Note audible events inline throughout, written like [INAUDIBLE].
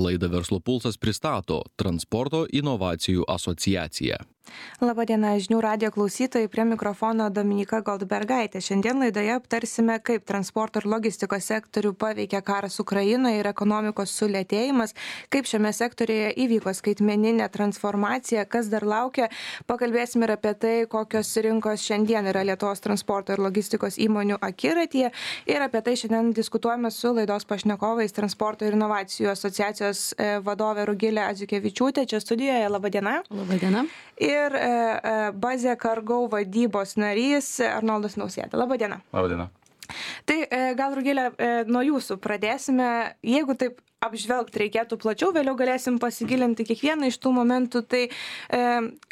Laidą Verslo pulsas pristato Transporto inovacijų asociacija. Labadiena, žinių radio klausytojai, prie mikrofono Dominika Goldbergaitė. Šiandien laidoje aptarsime, kaip transporto ir logistikos sektorių paveikia karas Ukrainoje ir ekonomikos sulėtėjimas, kaip šiame sektorėje įvyko skaitmeninė transformacija, kas dar laukia. Pakalbėsime ir apie tai, kokios rinkos šiandien yra Lietuvos transporto ir logistikos įmonių akiratyje. Ir apie tai šiandien diskutuojame su laidos pašnekovais transporto ir inovacijų asociacijos e, vadovė Rugilė Aziukevičiūtė. Čia studijoje. Labadiena. Labadiena ir e, e, Bazė Kargau vadybos narys Arnoldas Nausėda. Labadiena. Labadiena. Tai e, gal Rugėlė, nuo jūsų pradėsime. Jeigu taip apžvelgti reikėtų plačiau, vėliau galėsim pasigilinti kiekvieną iš tų momentų. Tai e,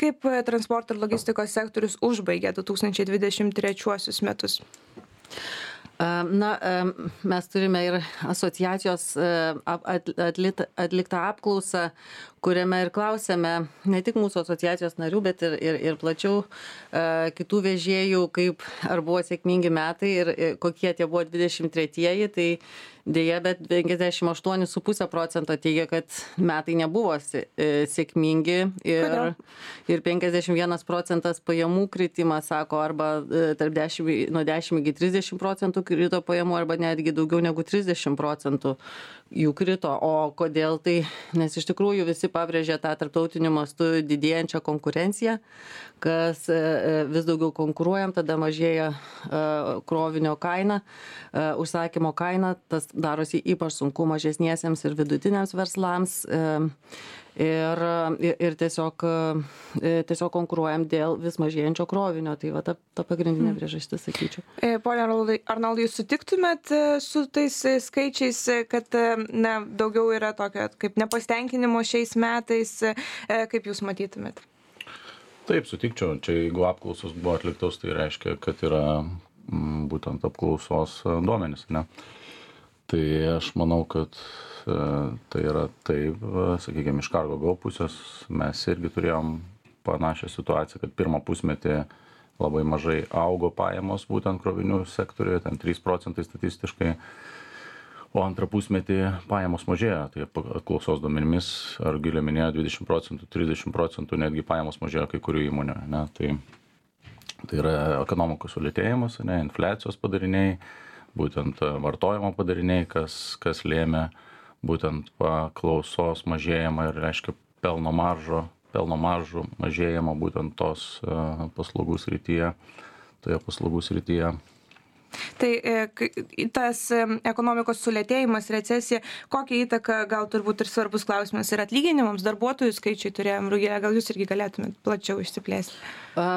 kaip transporto ir logistikos sektorius užbaigė 2023 metus? Na, mes turime ir asociacijos atliktą apklausą, kuriame ir klausėme ne tik mūsų asociacijos narių, bet ir, ir, ir plačiau kitų vežėjų, kaip ar buvo sėkmingi metai ir kokie tie buvo 23-ieji. Tai Deja, bet 58,5 procento teigia, kad metai nebuvo e, sėkmingi ir, Kodėl? ir 51 procentas pajamų kritimas, sako, arba e, tarp 10, nuo 10 iki 30 procentų krito pajamų, arba netgi daugiau negu 30 procentų jų krito. O kodėl tai? Nes iš tikrųjų visi pabrėžė tą tarptautiniu mastu didėjančią konkurenciją, kas e, vis daugiau konkuruojam, tada mažėja krovinio kaina, užsakymo kaina, tas darosi ypač sunku mažesniesiems ir vidutiniams verslams. Ir, ir, tiesiog, e, tiesiog konkuruojam dėl vis mažėjančio krovinio. Tai va ta, ta pagrindinė mm. priežastis, sakyčiau. E, pone Arnoldai, jūs sutiktumėt e, su tais skaičiais, kad na, daugiau yra tokio kaip nepastenkinimo šiais metais, kaip jūs matytumėt? Taip, sutikčiau. Čia jeigu apklausos buvo atliktos, tai reiškia, kad yra būtent apklausos duomenys. Ne? tai aš manau kad tai yra taip sakykim iš cargo go pusės. Mes irgi turėjom panašią situaciją kad pirmą pusmetį labai mažai augo pajamos būtent krovinių sektoriuje ten trys procentai statistiškai o antrą pusmetį pajamos mažėjo tai apklausos duomenimis rugilė minėjo dvidešim procentų trisdešim procentų netgi pajamos mažėjo kai kurių įmonių ane tai tai yra ekonomikos sulėtėjimas ane infliacijos padariniai būtent e, vartojimo padariniai, kas, kas lėmė būtent paklausos mažėjimą ir reiškia pelno maržo, pelno maržų mažėjimą būtent tos e, paslaugų srityje, toje paslaugų srityje. Tai e, tas ekonomikos sulėtėjimas, recesija, kokią įtaką, gal turbūt ir svarbus klausimas, ir atlyginimams, darbuotojų skaičiai turėjom, Rūgė, gal jūs irgi galėtumėt plačiau išsiplėsti?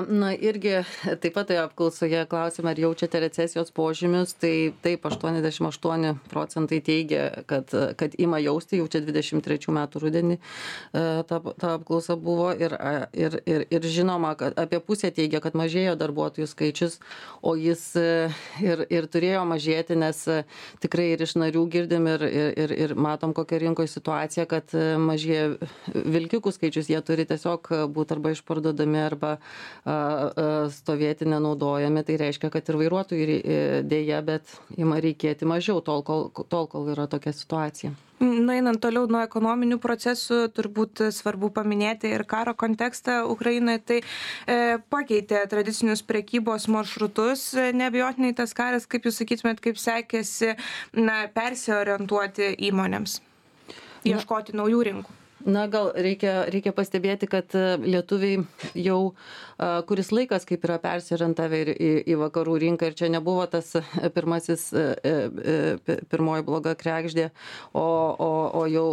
Na irgi taip pat toje apklausoje klausime, ar jaučiate recesijos požymius, tai taip 88 procentai teigia, kad, kad ima jausti, jau čia 23 metų rudenį e, ta, ta apklausa buvo ir, ir, ir, ir žinoma, kad apie pusę teigia, kad mažėjo darbuotojų skaičius, o jis e, ir, ir turėjo mažėti, nes e, tikrai ir iš narių girdim ir, ir, ir, matom kokia rinkoje situacija, kad mažėja vilkikų skaičius, jie turi tiesiog būti arba išparduodami, arba stovėti nenaudojami, tai reiškia, kad ir vairuotojų dėja, bet ima reikėti mažiau tol, kol, tol, kol yra tokia situacija. Nueinant toliau nuo ekonominių procesų, turbūt svarbu paminėti ir karo kontekstą Ukrainoje, tai e, pakeitė tradicinius prekybos maršrutus, nebejotinai tas karas, kaip jūs sakytumėt, kaip sekėsi na, persiorientuoti įmonėms, ieškoti na, naujų rinkų. Na, gal reikia, reikia pastebėti, kad lietuviai jau kuris laikas kaip yra persiorientavę ir į, į vakarų rinką ir čia nebuvo tas pirmasis, e, e, pirmoji bloga krekždė, o, o, o, jau,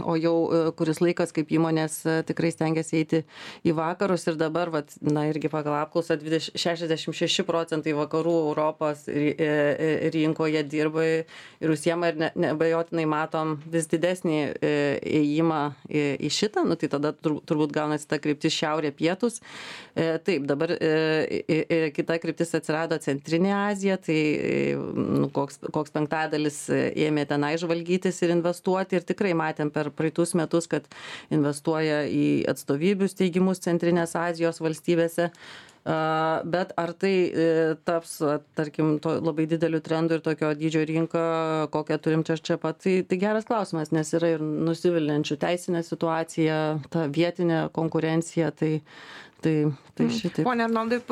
o jau kuris laikas kaip įmonės tikrai stengiasi eiti į vakarus. Ir dabar, vat, na irgi pagal apklausą, 66 procentai vakarų Europos e, rinkoje dirba ir užsiema ir ne, nebejotinai matom vis didesnį ėjimą į šitą, nu, tai tada turbūt gaunasi ta kryptis šiaurė pietus. E, taip, dabar e, kita kryptis atsirado Centrinė Azija, tai nu, koks, koks penktadalis ėmė tenai žvalgytis ir investuoti ir tikrai matėm per praeitus metus, kad investuoja į atstovybių steigimus Centrinės Azijos valstybėse Bet ar tai e, taps, tarkim, to labai dideliu trendu ir tokio dydžio rinka, kokią turim čia čia pat, tai, tai geras klausimas, nes yra ir nusivilinčių teisinė situacija, ta vietinė konkurencija, tai, tai, tai mm. šitaip. Pone Arnoldai,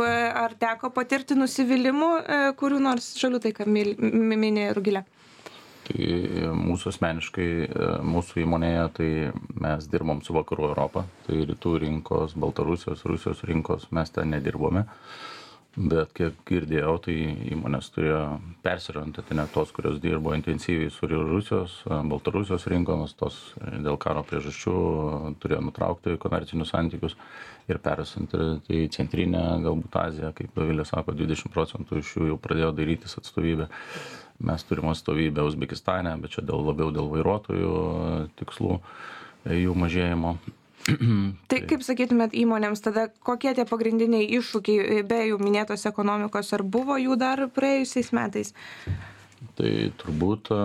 ar teko patirti nusivylimų, e, kurių nors šalių, tai ką minė Rugilė? Tai mūsų asmeniškai, e, mūsų įmonėje, tai mes dirbom su Vakarų Europą, tai rytų rinkos, Baltarusijos, Rusijos rinkos mes ten nedirbome. Bet kiek girdėjau, tai įmonės turėjo persiriorientuoti net tos, kurios dirbo intensyviai su Rusijos, e, Baltarusijos rinkomis, tos dėl karo priežasčių turėjo nutraukti komercinius santykius ir persiorientuoti į centrinę, galbūt Aziją, kaip Dovilė sako, 20 procentų iš jų jau pradėjo darytis atstovybę mes turim atstovybę uzbekistane bet čia dėl labiau dėl vairuotojų tikslų e, jų mažėjimo. [CLEARS THROAT] Tai kaip sakytumėt įmonėms tada kokie tie pagrindiniai iššūkiai e, be jau minėtos ekonomikos ar buvo jų dar praėjusiais metais? Tai turbūt e,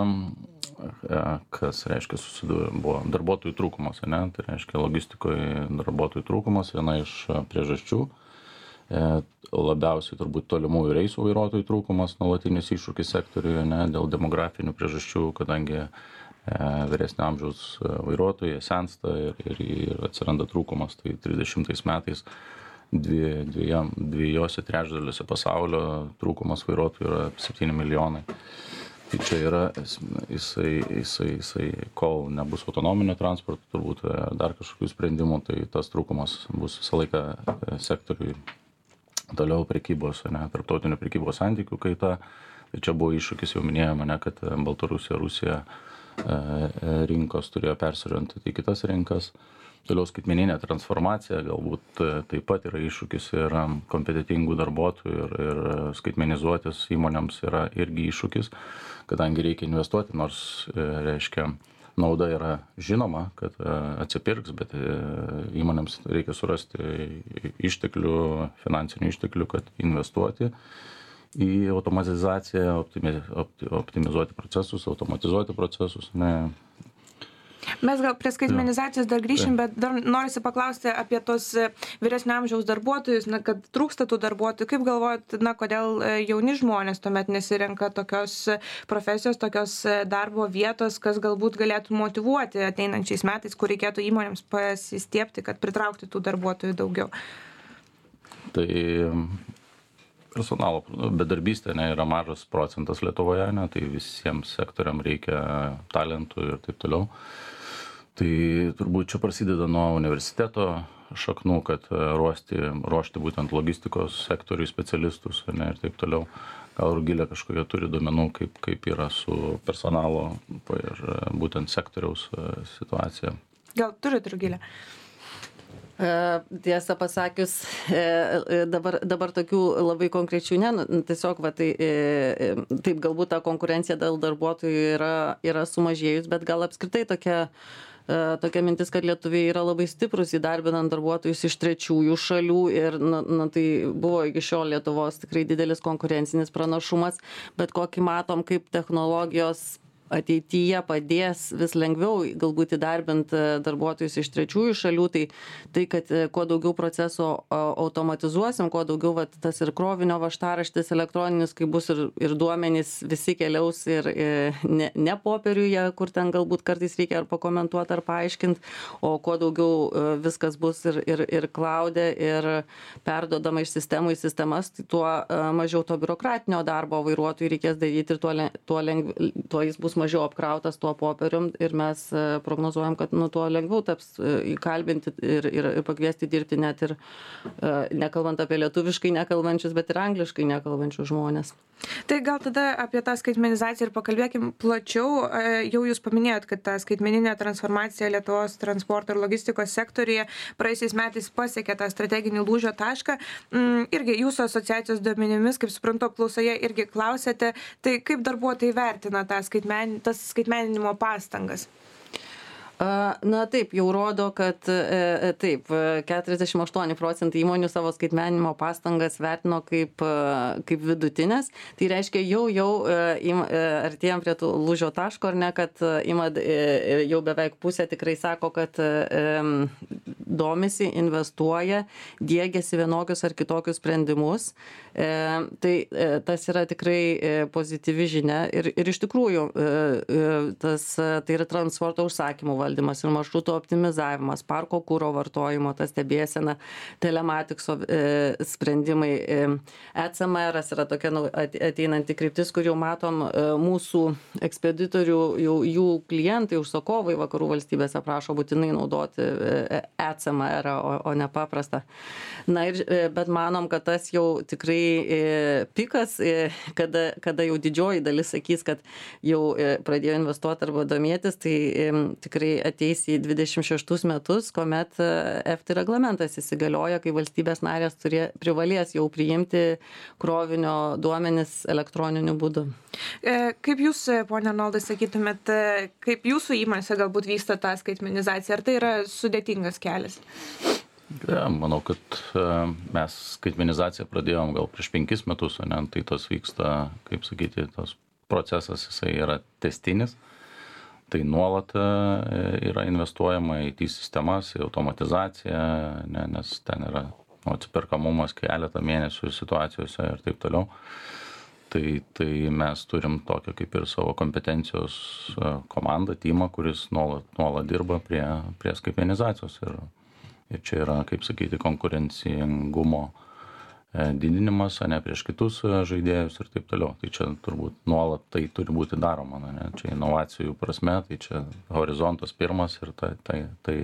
kas reiškia susidūrė buvo darbuotojų trūkumas ane? Tai reiškia logistikoj darbuotojų trūkumas viena iš priežasčių. E, labiausiai turbūt tolimųjų reisų vairuotojų trūkumas nuolatinis iššūkis sektoriuje ne dėl demografinių priežasčių kadangi e, vyresnio amžiaus e, vairuotojai sensta ir, ir, ir atsiranda trūkumas. Tai 30 metais dvi, dviejam, dviejose trečdaliuose pasaulio trūkumas vairuotojų yra 7 milijonai. Tai čia yra, jisai, jisai, jisai, kol nebus autonominio transporto, turbūt dar kažkokių sprendimų, tai tas trūkumas bus visą laiką sektoriui toliau prekybos ane tarptautinių prekybos santykių kaita. Tai čia buvo iššūkis jau minėjom ane kad baltarusija rusija e, e, rinkos turėjo persiorientuoti į kitas rinkas. Toliau skaitmeninė transformacija galbūt e, taip pat yra iššūkis ir kompetentingų darbuotojų ir ir skaitmenizuotis įmonėms yra irgi iššūkis kadangi reikia investuoti nors reiškia nauda yra žinoma kad e, atsipirks bet e, įmonėms reikia surasti išteklių finansinių išteklių kad investuoti į automatizaciją optimi opti optimizuoti procesus automatizuoti procesus ne Mes gal prie skaitmenizacijos dar grįšim, bet dar norisi paklausti apie tos e, vyresnio amžiaus darbuotojus, na, kad trūksta tų darbuotojų. Kaip galvojat, na, kodėl e, jauni žmonės tuomet nesirenka tokios e, profesijos, tokios darbo vietos, kas galbūt galėtų motivuoti ateinančiais metais, kur reikėtų įmonėms pasistiepti, kad pritraukti tų darbuotojų daugiau? Tai personalo bedarbystė ne, yra mažas procentas Lietuvoje, ne, tai visiems sektoriam reikia talentų ir taip toliau tai turbūt čia prasideda nuo universiteto šaknų kad e, ruošti ruošti būtent logistikos sektoriui specialistus ane ir taip toliau. Gal rugilė kažkokią turi duomenų kaip kaip yra su personalo ir e, būtent sektoriaus e, situacija. Gal turit rugile Tiesą pasakius, dabar, dabar tokių labai konkrečių, ne, nu, tiesiog, va, tai, taip galbūt ta konkurencija dėl darbuotojų yra, yra sumažėjus, bet gal apskritai tokia tokia mintis, kad lietuviai yra labai stiprus įdarbinant darbuotojus iš trečiųjų šalių ir na, na, tai buvo iki šiol Lietuvos tikrai didelis konkurencinis pranašumas, bet kokį matom, kaip technologijos ateityje padės vis lengviau galbūt įdarbint e, darbuotojus iš trečiųjų šalių. Tai tai kad e, kuo daugiau procesų automatizuosim kuo daugiau vat tas ir krovinio važtaraštis elektroninis kai bus ir ir duomenys visi keliaus ir e, ne ne popieriuje kur ten galbūt kartais reikia ar pakomentuot ar paaiškint o kuo daugiau viskas bus ir ir ir klaude ir perduodama iš sistemų į sistemas tai tuo mažiau to biurokratinio darbo vairuotojui reikės daryt ir tuo le tuo lengv tuo jis bus mažiau apkrautas tuo popierium ir mes e, prognozuojam kad nu tuo lengviau taps e, įkalbinti ir ir ir pakviesti dirbti net ir e, nekalbant apie lietuviškai nekalbančius bet ir angliškai nekalbančius žmones tai gal tada apie tą skaitmenizaciją ir pakalbėkim plačiau. Jau jūs paminėjot kad ta skaitmeninė transformacija lietuvos transporto ir logistikos sektoriuje praėjusiais metais pasiekė tą strateginį lūžio tašką. Mm, irgi jūsų asociacijos duomenimis kaip suprantu apklausoje irgi klausėte. Tai kaip darbuotojai vertina tą skaitmen tas skaitmeninimo pastangas? Na taip, jau rodo, kad e, e, taip, 48 procentai įmonių savo skaitmenimo pastangas vertino kaip, kaip vidutinės. Tai reiškia, jau, jau artėjom prie tų lūžio taško, ar ne, kad ima, jau beveik pusė tikrai sako, kad domisi, investuoja, dėgiasi vienokius ar kitokius sprendimus. Tai tas yra tikrai pozityvi žinia ir, ir iš tikrųjų tas, tai yra transporto užsakymų valdymas ir maršrutų optimizavimas, parko kūro vartojimo, ta stebėsena, telematikso e, sprendimai. ECMR yra tokia nu, ateinanti kryptis, kur jau matom e, mūsų ekspeditorių, jau, jų klientai, užsakovai vakarų valstybėse prašo būtinai naudoti ECMR, o, o ne paprastą. Na ir, e, bet manom, kad tas jau tikrai e, pikas, e, kada, kada jau didžioji dalis sakys, kad jau e, pradėjo investuoti arba domėtis, tai e, tikrai ateis į 26 metus, kuomet e, EFT reglamentas įsigalioja, kai valstybės narės turė, privalės jau priimti krovinio duomenis elektroniniu būdu. E, kaip jūs, e, ponė Naldai, sakytumėt, kaip jūsų įmonėse galbūt vyksta ta skaitmenizacija? Ar tai yra sudėtingas kelias? Ja, manau, kad mes skaitmenizaciją pradėjom gal prieš penkis metus, ne, tai tas vyksta, kaip sakyti, tas procesas jisai yra testinis tai nuolat e, yra investuojama į IT sistemas, į automatizaciją, ne, nes ten yra nu, atsiperkamumas keletą mėnesių situacijose ir taip toliau. Tai, tai mes turim tokią kaip ir savo kompetencijos e, komandą, timą, kuris nuolat, nuolat dirba prie, prie skaitmenizacijos. Ir, ir čia yra, kaip sakyti, konkurencingumo didinimas, o ne prieš kitus e, žaidėjus ir taip toliau. Tai čia turbūt nuolat tai turi būti daroma, ne? čia inovacijų prasme, tai čia horizontas pirmas ir tai, tai, tai,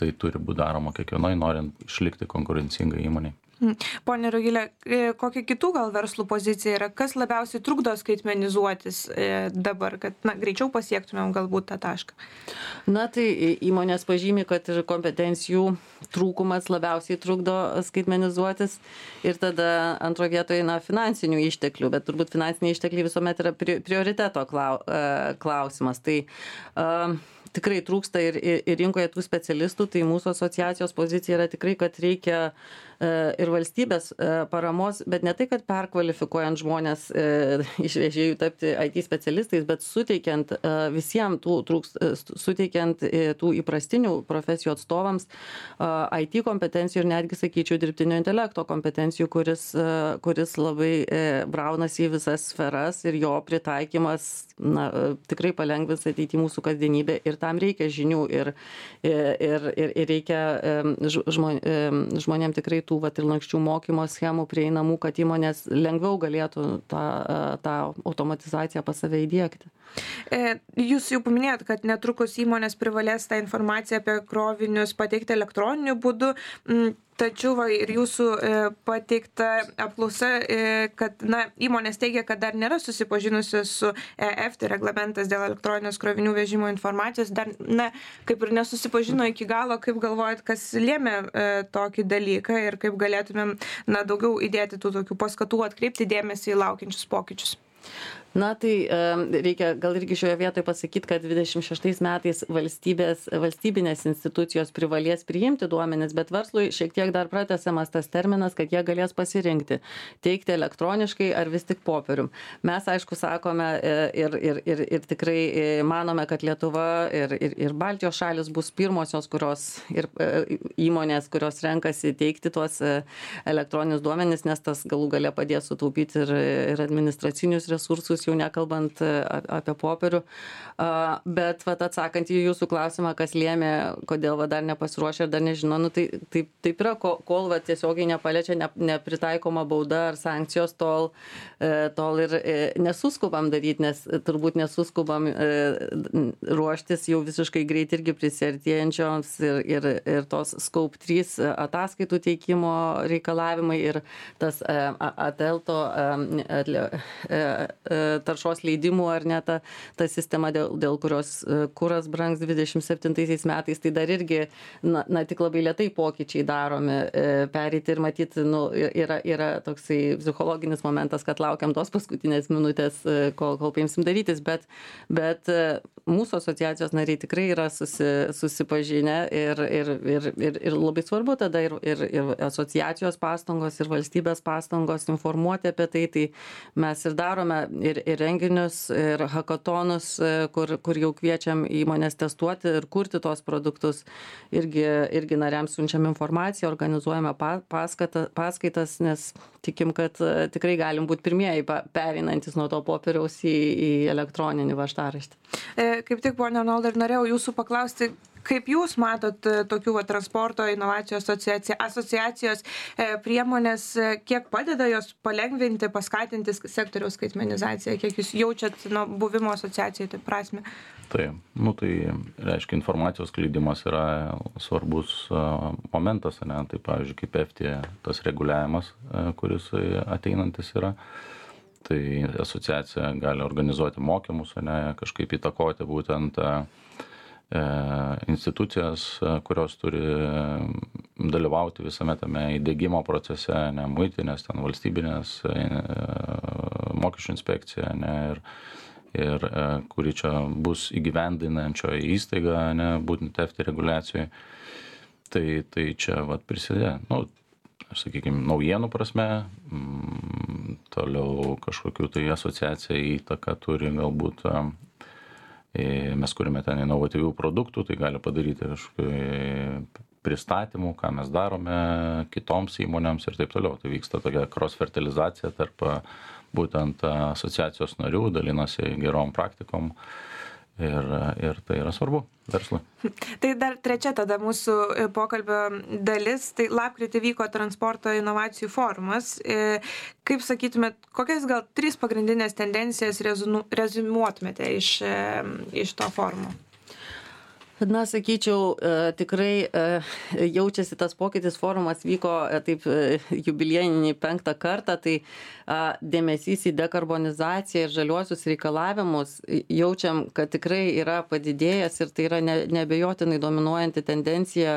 tai turi būti daroma kiekvienai, norint išlikti konkurencingai įmoniai. Mm. Pone Rugilė, e, kokia kitų gal verslų pozicija yra, kas labiausiai trukdo skaitmenizuotis e, dabar, kad na, greičiau pasiektumėm galbūt tą tašką? Na tai įmonės pažymė, kad ir kompetencijų trūkumas labiausiai trukdo skaitmenizuotis ir tada antroje vietoje na, finansinių išteklių, bet turbūt finansiniai ištekliai visuomet yra prioriteto e, klausimas. Tai, uh, tikrai trūksta ir, ir, ir rinkoje tų specialistų, tai mūsų asociacijos pozicija yra tikrai, kad reikia uh, ir valstybės e, paramos, bet ne tai, kad perkvalifikuojant žmonės e, [LAUGHS] iš vežėjų tapti IT specialistais, bet suteikiant visiems tų, trūks, suteikiant tų įprastinių profesijų atstovams IT kompetencijų ir netgi, sakyčiau, dirbtinio intelekto kompetencijų, kuris, kuris labai braunasi į visas sferas ir jo pritaikymas na, tikrai palengvins ateitį mūsų kasdienybę ir tam reikia žinių ir, ir, ir, ir reikia žmonėm tikrai tų vat ir lanksčių mokymo schemų prieinamų, kad įmonės lengviau galėtų tą, tą automatizaciją pas save įdėkti. E, jūs jau paminėjot, kad netrukus įmonės privalės tą informaciją apie krovinius pateikti elektroniniu būdu. Tačiau va, ir jūsų e, pateikta apklausa, e, kad na, įmonės teigia, kad dar nėra susipažinusios su EF, tai reglamentas dėl elektroninės krovinių vežimo informacijos, dar na, kaip ir nesusipažino iki galo, kaip galvojat, kas lėmė e, tokį dalyką ir kaip galėtumėm na, daugiau įdėti tų tokių paskatų atkreipti dėmesį į laukiančius pokyčius na tai reikia gal irgi šioje vietoje pasakyt kad dvidešim šeštais metais valstybės valstybinės institucijos privalės priimti duomenis bet verslui šiek tiek dar pratęsiamas tas terminas kad jie galės pasirinkti teikti elektroniškai ar vis tik popierium. Mes aišku sakome e, ir ir ir ir tikrai e, manome kad lietuva ir ir ir baltijos šalys bus pirmosios kurios ir e, įmonės kurios renkasi teikti tuos elektroninius duomenis nes tas galų gale padės sutaupyti ir ir administracinius resursus dalykus, jau nekalbant e, apie popierių. Bet vat, atsakant į jūsų klausimą, kas lėmė, kodėl va, dar nepasiruošė ir dar nežino, nu, tai taip, taip yra, kol va, tiesiogiai nepaliečia ne, nepritaikoma bauda ar sankcijos, tol, e, tol ir e, nesuskubam daryti, nes turbūt nesuskubam ruoštis jau visiškai greit irgi prisartėjančioms ir, ir, ir tos Scope 3 ataskaitų teikimo reikalavimai ir tas atelto taršos leidimų ar ne ta, ta sistema, dėl, dėl kurios kuras brangs 27 metais, tai dar irgi, na, na tik labai lietai pokyčiai daromi, perėti ir matyti, nu, yra, yra toksai psichologinis momentas, kad laukiam tos paskutinės minutės, kol, kol paimsim darytis, bet, bet mūsų asociacijos nariai tikrai yra susi, susipažinę ir, ir, ir, ir, ir labai svarbu tada ir, ir, ir asociacijos pastangos, ir valstybės pastangos informuoti apie tai. Tai mes ir darome ir, ir renginius, ir hakatonus, kur, kur jau kviečiam įmonės testuoti ir kurti tos produktus. Irgi, irgi nariams siunčiam informaciją, organizuojame paskata, paskaitas, nes tikim, kad tikrai galim būti pirmieji pereinantis nuo to popieriaus į, į elektroninį vaštaraštį. E, kaip tik, ponia Arnoldai, ir norėjau jūsų paklausti, kaip jūs matot e, tokių va, transporto inovacijų asociacija, asociacijos e, priemonės, e, kiek padeda jos palengvinti, paskatinti sektoriaus skaitmenizaciją, kiek jūs jaučiat nuo buvimo asociacijoje tai prasme? Taip, nu, tai reiškia informacijos skleidimas yra svarbus momentas, ne? tai pavyzdžiui, kaip EFTI tas reguliavimas, kuris ateinantis yra. Tai asociacija gali organizuoti mokymus, ne, kažkaip įtakoti būtent uh, institucijas, e, kurios turi dalyvauti visame tame įdėgymo procese, ne muitinės, ten valstybinės, e, mokesčių inspekcija, ne, ir, ir kuri čia bus įgyvendinančioji įstaiga, ne, būtent FT reguliacijoje. Tai, tai čia vat prisidėjo. Nu, sakykime, naujienų prasme, mm, toliau kažkokiu tai asociacija įtaka turi galbūt E, mes kuriame ten inovatyvių produktų, tai gali padaryti kažkokių pristatymų, ką mes darome kitoms įmonėms ir taip toliau. Tai vyksta tokia cross fertilizacija tarp būtent asociacijos narių, dalinasi gerom praktikom ir, ir tai yra svarbu verslui. [LAUGHS] Tai dar trečia tada mūsų e, pokalbio dalis, tai lapkritį vyko transporto inovacijų forumas. E, kaip sakytumėt, kokias gal trys pagrindinės tendencijas rezumuotumėte iš, e, iš to forumo? Na, sakyčiau, e, tikrai e, jaučiasi tas pokytis, forumas vyko e, taip jubiliejinį penktą kartą, tai dėmesys į dekarbonizaciją ir žaliuosius reikalavimus jaučiam, kad tikrai yra padidėjęs ir tai yra ne, nebejotinai dominuojanti tendencija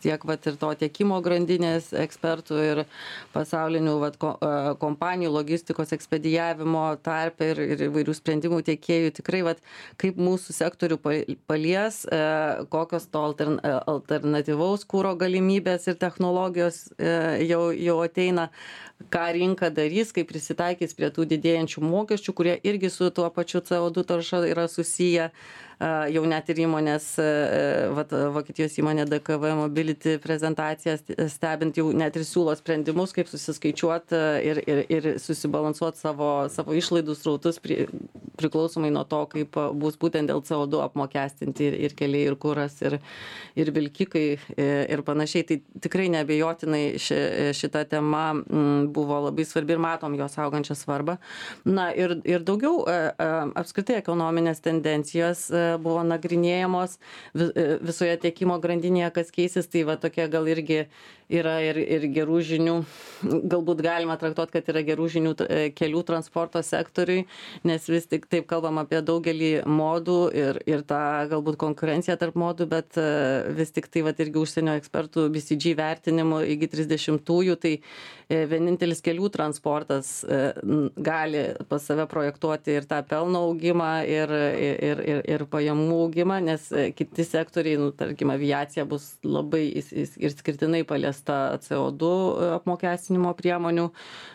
tiek vat, ir to tiekimo grandinės ekspertų ir pasaulinių vat, kompanijų logistikos ekspedijavimo tarp ir, ir įvairių sprendimų tiekėjų. Tikrai, vat, kaip mūsų sektorių palies kokios to altern, alternatyvaus kūro galimybės ir technologijos e, jau, jau ateina, ką rinka darys, kaip prisitaikys prie tų didėjančių mokesčių, kurie irgi su tuo pačiu CO2 tarša yra susiję jau net ir įmonės, vat, Vokietijos įmonė DKV Mobility prezentaciją stebint jau net ir siūlo sprendimus, kaip susiskaičiuoti ir, ir, ir susibalansuoti savo, savo išlaidų srautus pri, priklausomai nuo to, kaip bus būtent dėl CO2 apmokestinti ir, ir keliai, ir kuras, ir, ir vilkikai ir panašiai. Tai tikrai nebejotinai ši, šita tema buvo labai svarbi ir matom jos augančią svarbą. Na ir, ir daugiau apskritai ekonominės tendencijos buvo nagrinėjamos e, visoje tiekimo grandinėje, kas keisis, tai va tokia gal irgi yra ir, ir gerų žinių, galbūt galima traktuoti, kad yra gerų žinių e, kelių transporto sektoriui, nes vis tik taip kalbam apie daugelį modų ir, ir tą galbūt konkurenciją tarp modų, bet e, vis tik tai va irgi užsienio ekspertų BCG vertinimu iki 30-ųjų, tai e, vienintelis kelių transportas gali pas save projektuoti ir tą pelno augimą, ir, ir, ir, ir pajamų augimą, nes kiti sektoriai, nu, tarkim, aviacija bus labai ir skirtinai paliesta įvesta CO2 apmokestinimo priemonių,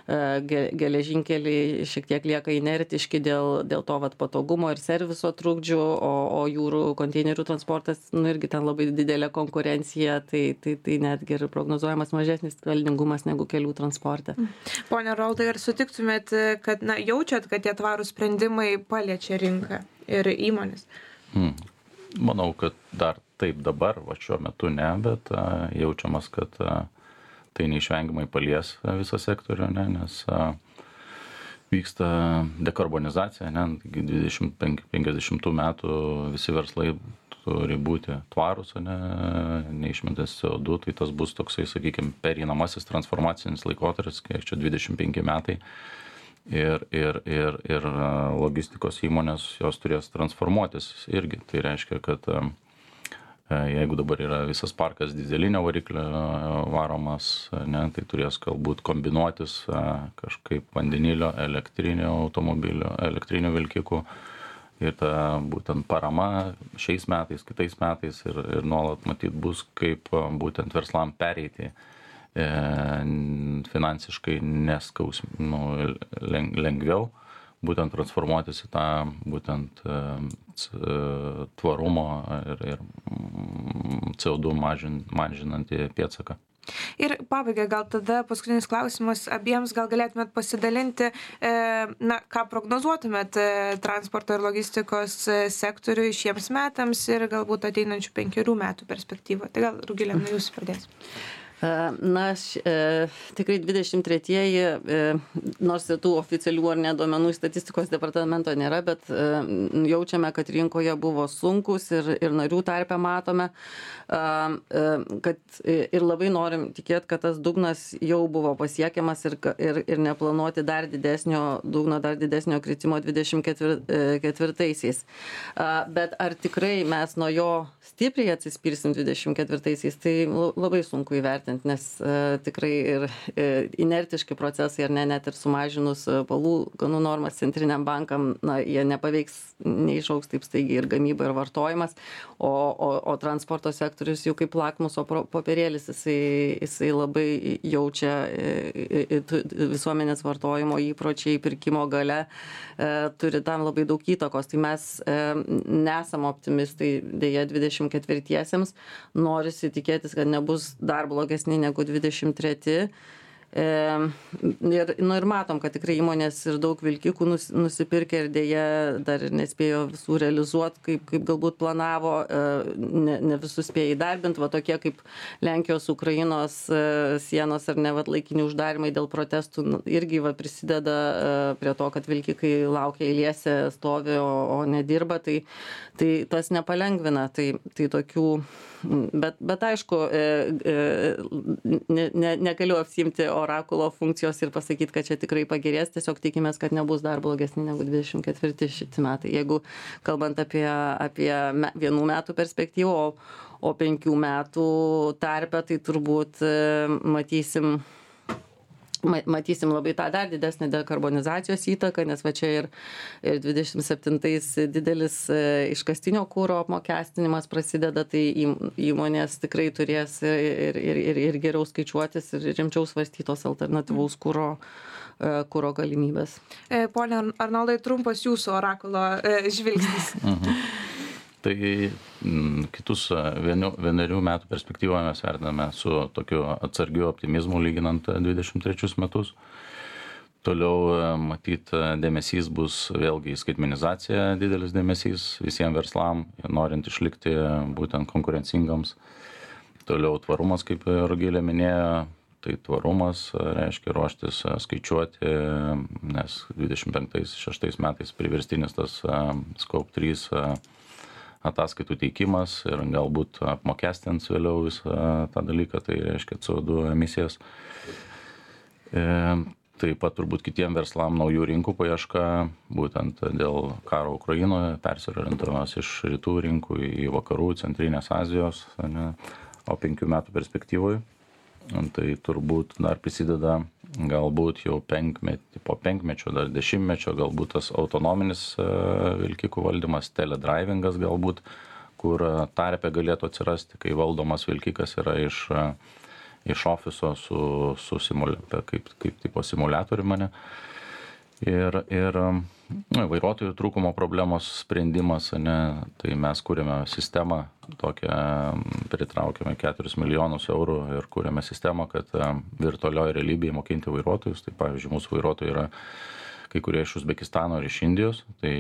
e, geležinkeliai šiek tiek lieka inertiški dėl, dėl to vat, patogumo ir serviso trukdžių, o, o jūrų konteinerių transportas nu, irgi ten labai didelė konkurencija, tai, tai, tai netgi ir prognozuojamas mažesnis pelningumas negu kelių transporte. Mm. Pone Roldai, ar sutiktumėt, kad na, jaučiat, kad tie tvarūs sprendimai paliečia rinką ir įmonės? Hmm. Manau, kad dar taip dabar, va šiuo metu ne, bet a, jaučiamas, kad a, tai neišvengiamai palies visą sektorių, ne, nes a, vyksta dekarbonizacija, ne, 2050 metų visi verslai turi būti tvarus, ne, neišmintas CO2, tai tas bus toksai, sakykime, pereinamasis transformacinis laikotarpis, kiek čia 25 metai ir ir ir ir logistikos įmonės jos turės transformuotis irgi. Tai reiškia kad jeigu dabar yra visas parkas dyzelinio variklio varomas ane tai turės galbūt kombinuotis kažkaip vandenilio elektrinių automobilių elektrinių vilkikų ir ta būtent parama šiais metais kitais metais ir ir nuolat matyt bus kaip būtent verslam pereiti E, finansiškai neskaus, nu, lengviau būtent transformuotis į tą būtent e, tvarumo ir, ir mm, CO2 mažin, mažinantį pėtsaką. Ir pabaigai gal tada paskutinis klausimas abiems, gal galėtumėt pasidalinti, e, na, ką prognozuotumėt transporto ir logistikos sektoriui šiems metams ir galbūt ateinančių penkerių metų perspektyvą. Tai gal, Rugilė, nuo jūsų pradėsiu. Na, aš, e, tikrai 23-ieji, e, nors tų oficialių ar neduomenų statistikos departamento nėra, bet e, jaučiame, kad rinkoje buvo sunkus ir, ir narių tarpę matome, e, kad ir labai norim tikėti, kad tas dugnas jau buvo pasiekiamas ir, ir, ir neplanuoti dar didesnio dugno, dar didesnio kritimo 24-aisiais. Bet ar tikrai mes nuo jo stipriai atsispirsim 24-aisiais, tai labai sunku įvertinti vertint nes e, tikrai ir e, inertiški procesai ar ne net ir sumažinus e, palūkanų normas centriniam bankam na jie nepaveiks neišaugs taip staigiai ir gamyba ir vartojimas o o o transporto sektorius jau kaip lakmuso popierėlis jisai jisai labai jaučia visuomenės vartojimo įpročiai pirkimo galia turi tam labai daug įtakos. Tai mes nesam optimistai deja dvidešim ketvirtiesiems. Norisi tikėtis kad nebus dar blogesnė geresni negu 23. E, ir, nu, ir matom, kad tikrai įmonės ir daug vilkikų nus, nusipirkė ir dėja dar nespėjo visų realizuoti, kaip, kaip galbūt planavo, e, ne, ne visus spėjo įdarbinti, va tokie kaip Lenkijos, Ukrainos e, sienos ar ne va laikini uždarimai dėl protestų nu, irgi va prisideda prie to, kad vilkikai laukia eilėse, stovi, o, o nedirba, tai, tai tas nepalengvina. Tai, tai tokių Bet, bet aišku, ne, ne, negaliu apsimti orakulo funkcijos ir pasakyti, kad čia tikrai pagerės, tiesiog tikimės, kad nebus dar blogesni negu 24 šiti metai. Jeigu kalbant apie, apie vienų metų perspektyvą, o, o penkių metų tarpę, tai turbūt matysim matysim labai tą dar didesnę dekarbonizacijos įtaką, nes va čia ir, ir 27-ais didelis e, iškastinio kūro apmokestinimas prasideda, tai įmonės tikrai turės ir, ir, ir, ir geriau skaičiuotis ir rimčiau svarstytos alternatyvaus kūro e, kūro galimybės. E, pone Arnoldai, trumpas jūsų orakulo žvilgsnis. Tai mm, kitus vienu, vienerių metų perspektyvoje mes vertiname su tokiu atsargiu optimizmu lyginant 23 metus. Toliau matyt dėmesys bus vėlgi į skaitmenizaciją didelis dėmesys visiems verslam, norint išlikti būtent konkurencingams. Toliau tvarumas, kaip Rugilė minėjo, tai tvarumas reiškia ruoštis skaičiuoti, nes 25-6 metais priverstinis tas Scope 3 ataskaitų teikimas ir galbūt apmokestins vėliau visą tą dalyką, tai reiškia CO2 emisijas. E, taip pat turbūt kitiem verslam naujų rinkų paieška, būtent dėl karo Ukrainoje, persiorientavimas iš rytų rinkų į vakarų, centrinės Azijos, ne, o penkių metų perspektyvoje. Tai turbūt dar prisideda galbūt jau penkmetį, po penkmečio, dar dešimtmečio, galbūt tas autonominis e, vilkikų valdymas, teledrivingas galbūt, kur tarpe galėtų atsirasti, kai valdomas vilkikas yra iš, e, iš ofiso su, su simula, kaip, kaip tipo simulatoriumi mane. Ir, ir nu, vairuotojų trūkumo problemos sprendimas, ne, tai mes kūrėme sistemą, tokią pritraukėme 4 milijonus eurų ir kūrėme sistemą, kad virtualioje realybėje mokinti vairuotojus. Tai pavyzdžiui, mūsų vairuotojai yra kai kurie iš Uzbekistano ir iš Indijos, tai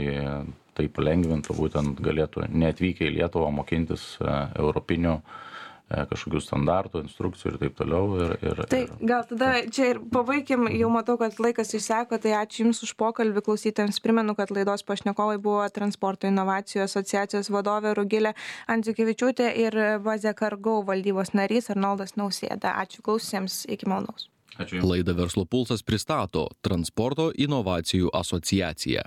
tai palengvintų būtent galėtų neatvykę į Lietuvą mokintis europinių uh, E, kažkokių standartų, instrukcijų ir taip toliau. Ir, ir, tai gal tada čia ir pabaikim, jau matau, kad laikas išseko, tai ačiū Jums už pokalbį, klausytėms primenu, kad laidos pašnekovai buvo Transporto inovacijų asociacijos vadovė Rugilė Andžiukevičiūtė ir Bazė Kargau valdybos narys Arnoldas Nausėda. Ačiū klausiems, iki malonaus. Ačiū. Laidą Verslo pulsas pristato Transporto inovacijų asociacija.